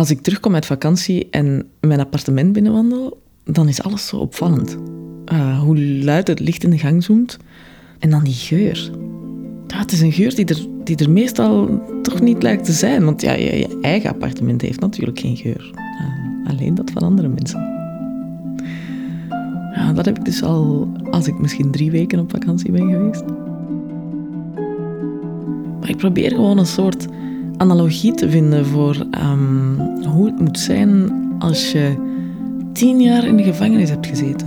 Als ik terugkom uit vakantie en mijn appartement binnenwandel, dan is alles zo opvallend. Uh, hoe luid het licht in de gang zoomt. En dan die geur. Ja, het is een geur die er, die er meestal toch niet lijkt te zijn. Want ja, je, eigen appartement heeft natuurlijk geen geur. Uh, alleen dat van andere mensen. Ja, dat heb ik dus al als ik misschien drie weken op vakantie ben geweest. Maar ik probeer gewoon een soort analogie te vinden voor um, hoe het moet zijn als je tien jaar in de gevangenis hebt gezeten.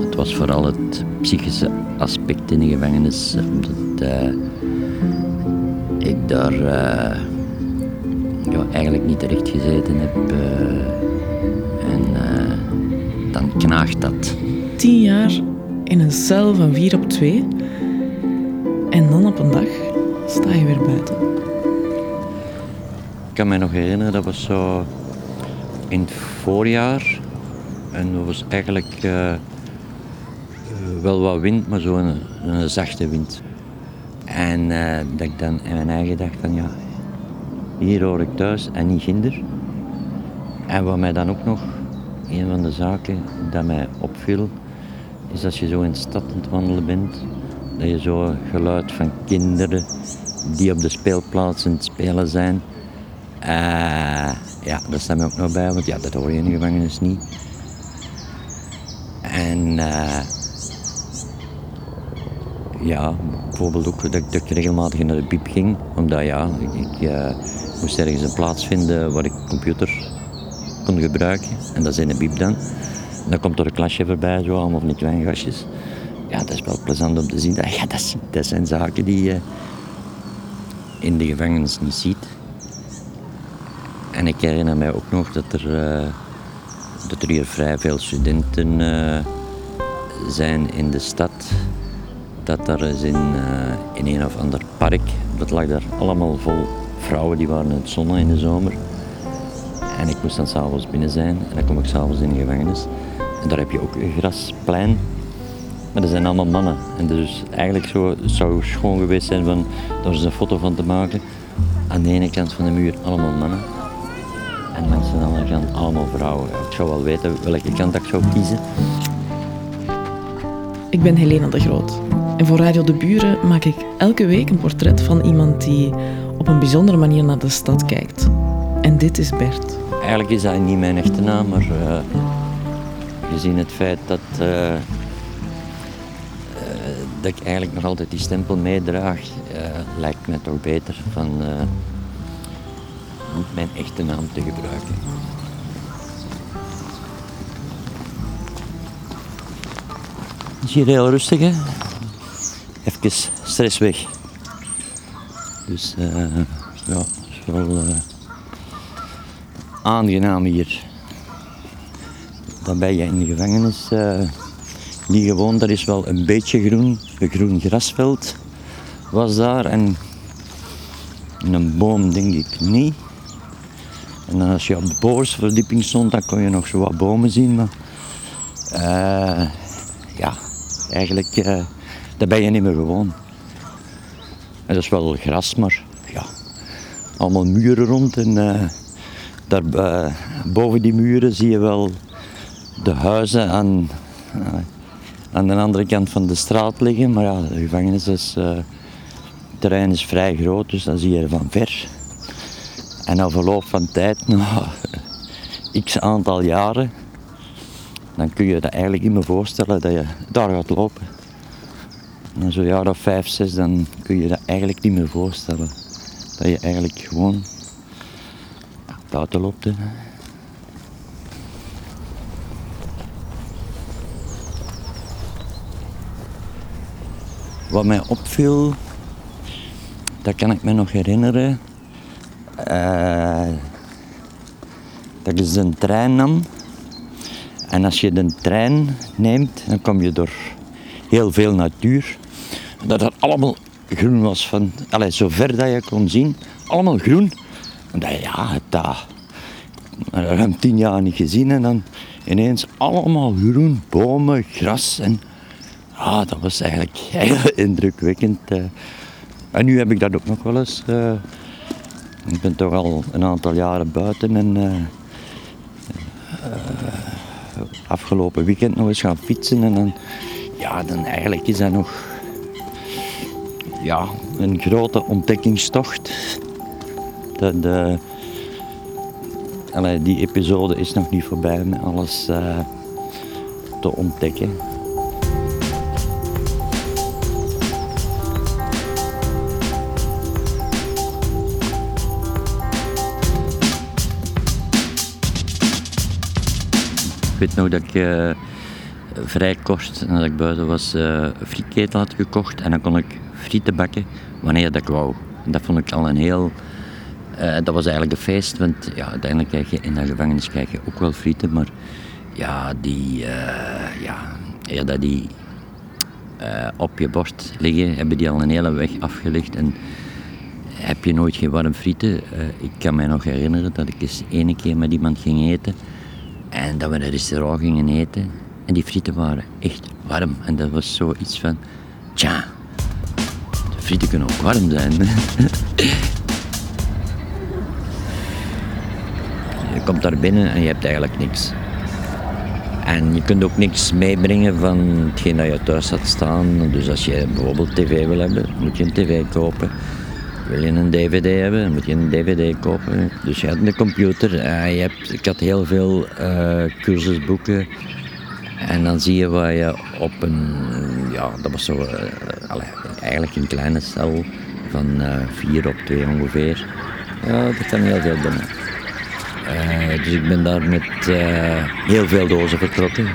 Het was vooral het psychische aspect in de gevangenis. Dat uh, ik daar uh, ja, eigenlijk niet terecht gezeten heb. Uh, en dan knaagt dat. Tien jaar in een cel van vier op twee. En dan op een dag sta je weer buiten. Kan me nog herinneren, dat was zo in het voorjaar. En dat was eigenlijk uh, wel wat wind, maar zo een, zachte wind. En uh, dat ik dan in mijn eigen dacht van ja, hier hoor ik thuis en niet ginder. En wat mij dan ook nog, een van de zaken dat mij opviel, is als je zo in de stad aan het wandelen bent, dat je zo geluid van kinderen die op de speelplaats aan het spelen zijn. Uh, ja, dat staat me ook nog bij, want ja, dat hoor je in de gevangenis niet. En uh, ja, bijvoorbeeld ook dat, dat, ik regelmatig naar de piep ging, omdat ja, ik, uh, moest ergens een plaats vinden waar ik computer kon gebruiken. En dat is in de piep dan. Dan komt er een klasje voorbij, zo allemaal van die kleine gastjes. Ja, dat is wel plezant om te zien. Ja, dat, dat zijn zaken die je in de gevangenis niet ziet. En ik herinner mij ook nog dat er, uh, dat er hier vrij veel studenten uh, zijn in de stad. Dat er is in, uh, in een of ander park, dat lag daar allemaal vol vrouwen die waren in het zonnen in de zomer. En ik moest dan s'avonds binnen zijn en dan kom ik s'avonds in de gevangenis. En daar heb je ook een grasplein. Maar dat zijn allemaal mannen. En dus eigenlijk zo, het zou schoon geweest zijn van daar eens een foto van te maken. Aan de ene kant van de muur allemaal mannen. En langs de andere kant allemaal vrouwen. Ik zou wel weten welke kant ik zou kiezen. Ik ben Helena de Groot. En voor Radio de Buren maak ik elke week een portret van iemand die op een bijzondere manier naar de stad kijkt. En dit is Bert. Eigenlijk is dat niet mijn echte naam, maar uh, gezien het feit dat, uh, uh, dat ik eigenlijk nog altijd die stempel meedraag, lijkt mij toch beter van niet mijn echte naam te gebruiken. Het is hier heel rustig, hè? Even stress weg. Dus ja, het is wel aangenaam hier. Dan ben je in de gevangenis uh, niet gewoon, er is wel een beetje groen, een groen grasveld was daar en een boom denk ik niet. En als je op de bovenste verdieping stond, dan kon je nog zo wat bomen zien, maar uh, ja, eigenlijk uh, daar ben je niet meer gewoon. En dat is wel gras, maar ja, allemaal muren rond en daar uh, boven die muren zie je wel de huizen aan, aan de andere kant van de straat liggen. Maar ja, de gevangenis is, het terrein is vrij groot, dus dat zie je van ver. En na verloop van tijd, nou, x aantal jaren, dan kun je dat eigenlijk niet meer voorstellen dat je daar gaat lopen. En zo'n jaar of vijf, zes, dan kun je dat eigenlijk niet meer voorstellen. Dat je eigenlijk gewoon buiten loopt. Wat mij opviel, dat kan ik me nog herinneren. Uh, dat is een trein nam. En als je de trein neemt, dan kom je door heel veel natuur. Dat het allemaal groen was. Van, allez, zo ver dat je kon zien, allemaal groen. Dat, ja, dat ruim tien jaar niet gezien en dan ineens allemaal groen, bomen, gras. En ah, dat was eigenlijk heel indrukwekkend. Eh. En nu heb ik dat ook nog wel eens. Ik ben toch al een aantal jaren buiten en uh, afgelopen weekend nog eens gaan fietsen en ja, dan eigenlijk is dat nog ja, een grote ontdekkingstocht. Dat, allee, die episode is nog niet voorbij met alles te ontdekken. Weet nog dat ik uh, vrij kort nadat ik buiten was uh, frietketen had gekocht en dan kon ik frieten bakken wanneer dat ik wou. Dat vond ik al een heel... Uh, dat was eigenlijk een feest, want ja, uiteindelijk krijg je in de gevangenis krijg je ook wel frieten, maar ja, die, ja, ja, dat die op je bord liggen, hebben die al een hele weg afgelegd en heb je nooit geen warm frieten. ik kan me nog herinneren dat ik eens ene keer met iemand ging eten en dat we naar een restaurant gingen eten. En die frieten waren echt warm. En dat was zoiets van, tja, de frieten kunnen ook warm zijn. je komt daar binnen en je hebt eigenlijk niks. En je kunt ook niks meebrengen van hetgeen dat je thuis had staan. Dus als je bijvoorbeeld tv wil hebben, moet je een tv kopen. Wil je een dvd hebben, dan moet je een dvd kopen. Dus je hebt een computer. Uh, je hebt, ik had heel veel uh, cursusboeken. En dan zie je waar je op een, ja, dat was zo, allez, eigenlijk een kleine cel van vier op twee ongeveer. Ja, dat kan heel veel binnen. dus ik ben daar met heel veel dozen vertrokken.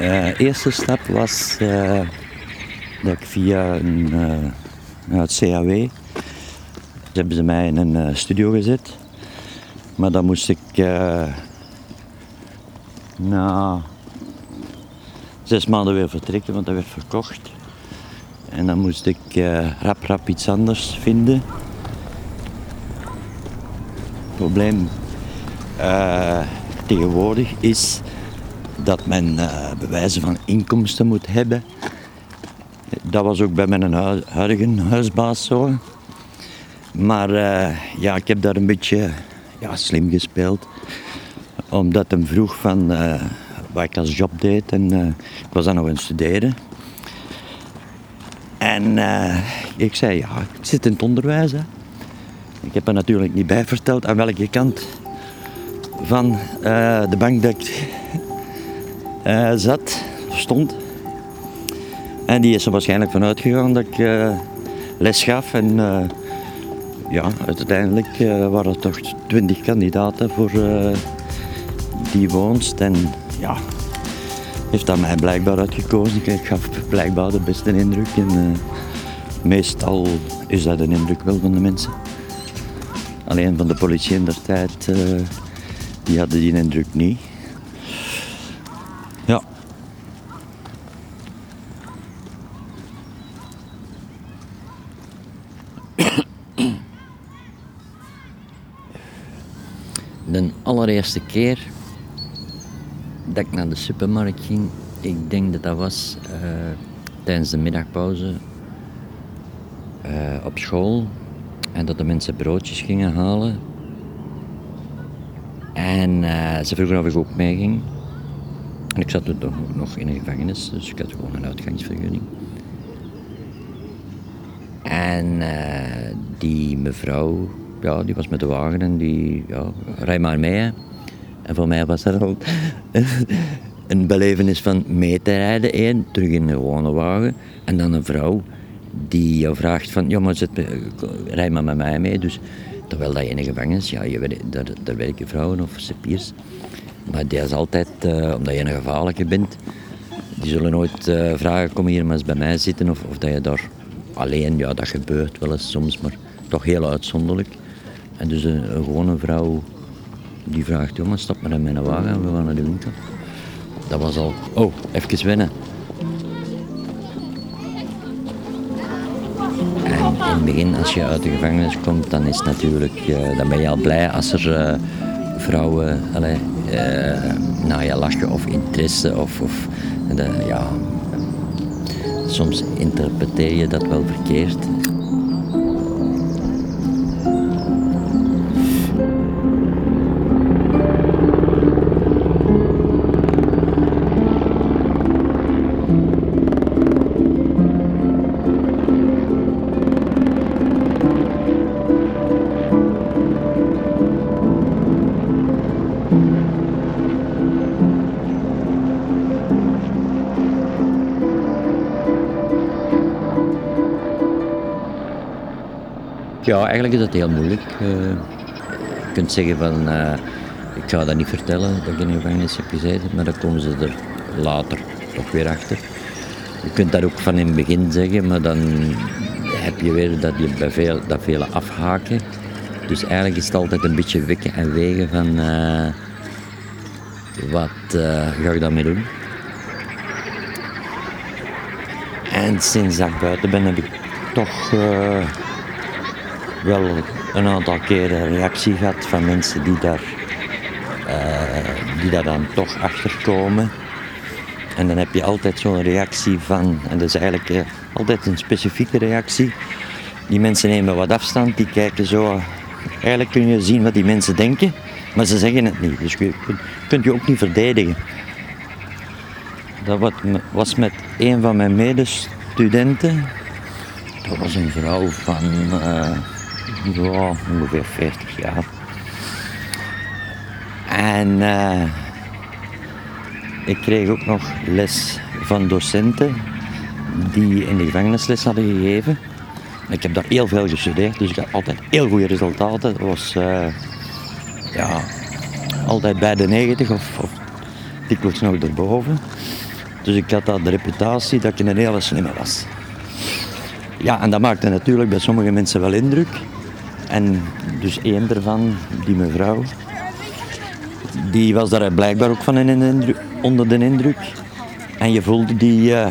Uh, eerste stap was uh, dat ik via een, uh, het CAW hebben ze mij in een studio gezet. Maar dan moest ik na zes maanden weer vertrekken, want dat werd verkocht. En dan moest ik rap rap iets anders vinden. Het probleem tegenwoordig is dat men uh, bewijzen van inkomsten moet hebben. Dat was ook bij mijn huidige huisbaas zo. Maar uh, ja, ik heb daar een beetje ja, slim gespeeld. Omdat hem vroeg van uh, wat ik als job deed. En ik was dan nog aan het studeren. En ik zei, ja, ik zit in het onderwijs. Hè. Ik heb er natuurlijk niet bij verteld aan welke kant van de bank dat uh, zat, stond. En die is er waarschijnlijk vanuit gegaan dat ik uh, les gaf. En uh, ja, uiteindelijk waren er toch twintig kandidaten voor die woonst. En ja, heeft dat mij blijkbaar uitgekozen. Ik gaf blijkbaar de beste indruk. En meestal is dat een indruk wel van de mensen. Alleen van de politie in der tijd, die hadden die indruk niet. Allereerste keer dat ik naar de supermarkt ging, ik denk dat dat was uh, tijdens de middagpauze uh, op school. En dat de mensen broodjes gingen halen. En uh, ze vroegen of ik ook mee ging. En ik zat toen nog in een gevangenis, dus ik had gewoon een uitgangsvergunning. En die mevrouw, ja, die was met de wagen en die, ja, rij maar mee. En voor mij was dat een belevenis van mee te rijden, één, terug in een gewone wagen. En dan een vrouw die jou vraagt van, ja maar zit, rij maar met mij mee. Dus terwijl dat je in een gevangenis, ja, je, daar, daar werken vrouwen of cipiers. Maar die is altijd, uh, omdat je een gevaarlijke bent, die zullen nooit uh, vragen, kom hier maar eens bij mij zitten. Of, of dat je daar alleen, ja dat gebeurt wel eens soms, maar toch heel uitzonderlijk. En dus een, gewone vrouw die vraagt, jongen stap maar in mijn wagen en we gaan naar de winkel. Dat was al, oh, even. En in het begin, als je uit de gevangenis komt, dan is natuurlijk, uh, dan ben je al blij als er vrouwen allez, uh, naar je lachen of interesse of, of de, ja, soms interpreteer je dat wel verkeerd. Ja, eigenlijk is dat heel moeilijk. Uh, je kunt zeggen van, uh, ik ga dat niet vertellen dat ik in de gevangenis heb gezeten, maar dan komen ze er later toch weer achter. Je kunt dat ook van in het begin zeggen, maar dan heb je weer dat je bij veel, dat vele afhaken. Dus eigenlijk is het altijd een beetje wikken en wegen van uh, wat ga ik daarmee doen. En sinds dat ik buiten ben heb ik toch wel een aantal keren reactie gehad van mensen die daar, uh, die daar dan toch achterkomen. En dan heb je altijd zo'n reactie van, en dat is eigenlijk uh, altijd een specifieke reactie. Die mensen nemen wat afstand, die kijken zo. Eigenlijk kun je zien wat die mensen denken, maar ze zeggen het niet. Dus je kunt je ook niet verdedigen. Dat was met een van mijn medestudenten. Dat was een vrouw van. Uh, ja, ongeveer 40 jaar. En uh, ik kreeg ook nog les van docenten die in de gevangenisles hadden gegeven. Ik heb daar heel veel gestudeerd, dus ik had altijd heel goede resultaten. Dat was uh, ja, altijd bij de 90 of, of dikwijls nog erboven. Dus ik had daar de reputatie dat ik een hele slimme was. Ja, en dat maakte natuurlijk bij sommige mensen wel indruk. En dus één ervan, die mevrouw, die was daar blijkbaar ook van in indruk, onder de indruk. En je voelde die, uh,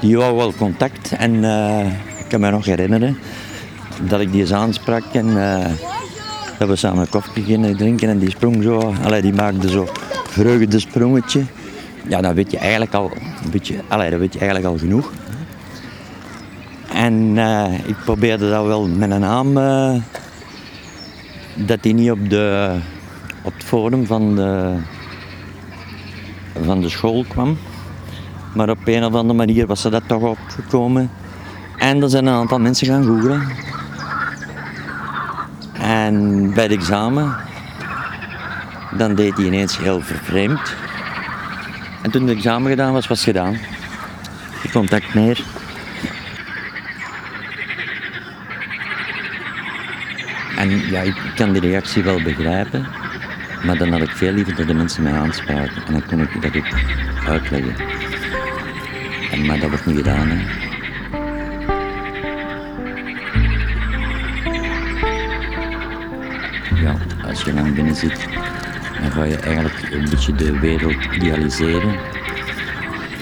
die wou wel contact. En uh, ik kan me nog herinneren dat ik die eens aansprak en uh, dat we samen koffie gingen drinken en die sprong zo, allee, die maakte zo vreugde sprongetje. Ja, dan weet je eigenlijk al een beetje, allee, dan weet je eigenlijk al genoeg. En uh, ik probeerde dat wel met een naam, uh, dat hij niet op, de, op het forum van de, van de school kwam. Maar op een of andere manier was ze dat toch opgekomen. En er zijn een aantal mensen gaan googlen. En bij het examen, dan deed hij ineens heel vervreemd. En toen het examen gedaan was, was het gedaan. Je contact meer. En ja, ik kan die reactie wel begrijpen, maar dan had ik veel liever dat de mensen mij aanspraken. En dan kon ik dat ook uitleggen. En, maar dat wordt niet gedaan. Ja, als je lang binnen zit, dan ga je eigenlijk een beetje de wereld idealiseren.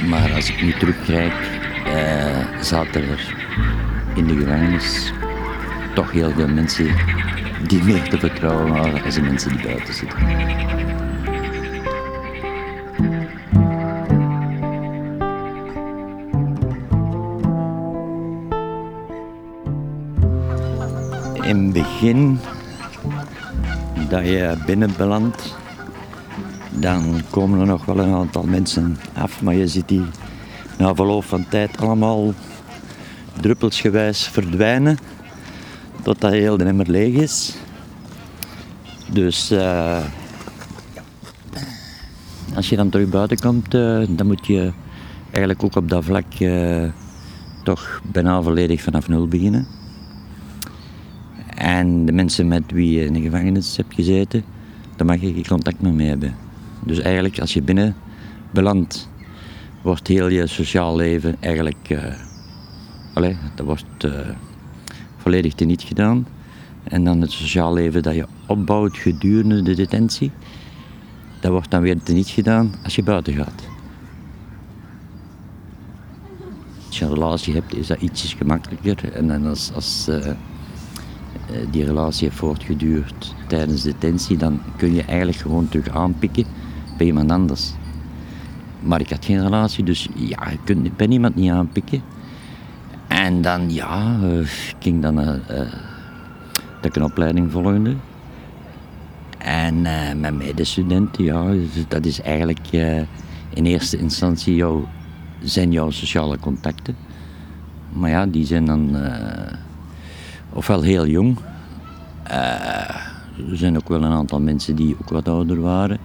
Maar als ik nu terugkijk, eh, zaten er in de gevangenis toch heel veel mensen die meer te vertrouwen waren als de mensen die buiten zitten. In het begin dat je binnen belandt, dan komen er nog wel een aantal mensen af, maar je ziet die na verloop van tijd allemaal druppelsgewijs verdwijnen totdat heel de emmer leeg is. Dus uh, als je dan terug buiten komt, uh, dan moet je eigenlijk ook op dat vlak uh, toch bijna volledig vanaf nul beginnen. En de mensen met wie je in de gevangenis hebt gezeten, daar mag je geen contact meer mee hebben. Dus eigenlijk als je binnen belandt, wordt heel je sociaal leven eigenlijk, allez, dat wordt volledig teniet gedaan. En dan het sociaal leven dat je opbouwt gedurende de detentie, dat wordt dan weer teniet gedaan als je buiten gaat. Als je een relatie hebt, is dat ietsjes gemakkelijker. En dan als, als uh, die relatie heeft voortgeduurd tijdens detentie, dan kun je eigenlijk gewoon terug aanpikken bij iemand anders. Maar ik had geen relatie, dus ja, ik kunt, ik ben iemand niet aanpikken. En dan, ja, uh, ging dan uh, dat ik een opleiding volgde. En met medestudenten, ja, dat is eigenlijk in eerste instantie jouw, zijn jouw sociale contacten. Maar ja, die zijn dan ofwel heel jong. er zijn ook wel een aantal mensen die ook wat ouder waren.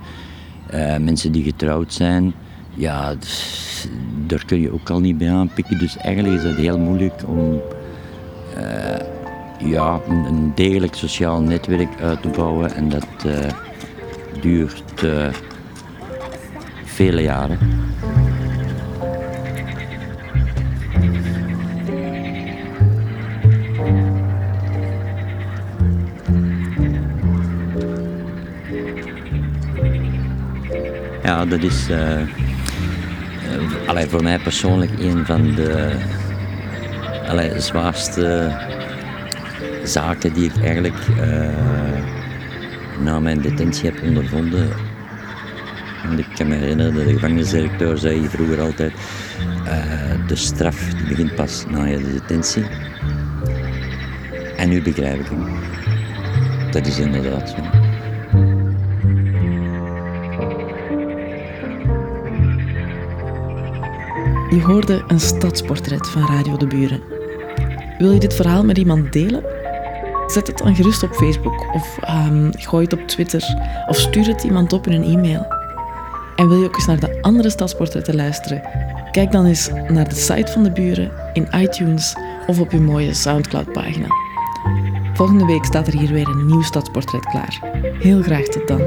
mensen die getrouwd zijn ja, dus, daar kun je ook al niet bij aanpikken. Dus eigenlijk is het heel moeilijk om uh, ja, een, degelijk sociaal netwerk uit te bouwen. En dat uh, duurt uh, vele jaren. Ja, dat is allee, voor mij persoonlijk een van de allee, zwaarste zaken die ik eigenlijk uh, na mijn detentie heb ondervonden. En ik kan me herinneren, de gevangenisdirecteur zei vroeger altijd, uh, de straf die begint pas na je detentie. En nu begrijp ik hem. Dat is inderdaad zo. Je hoorde een stadsportret van Radio de Buren. Wil je dit verhaal met iemand delen? Zet het dan gerust op Facebook of um, gooi het op Twitter of stuur het iemand op in een e-mail. En wil je ook eens naar de andere stadsportretten luisteren? Kijk dan eens naar de site van de buren in iTunes of op je mooie Soundcloud-pagina. Volgende week staat er hier weer een nieuw stadsportret klaar. Heel graag tot dan.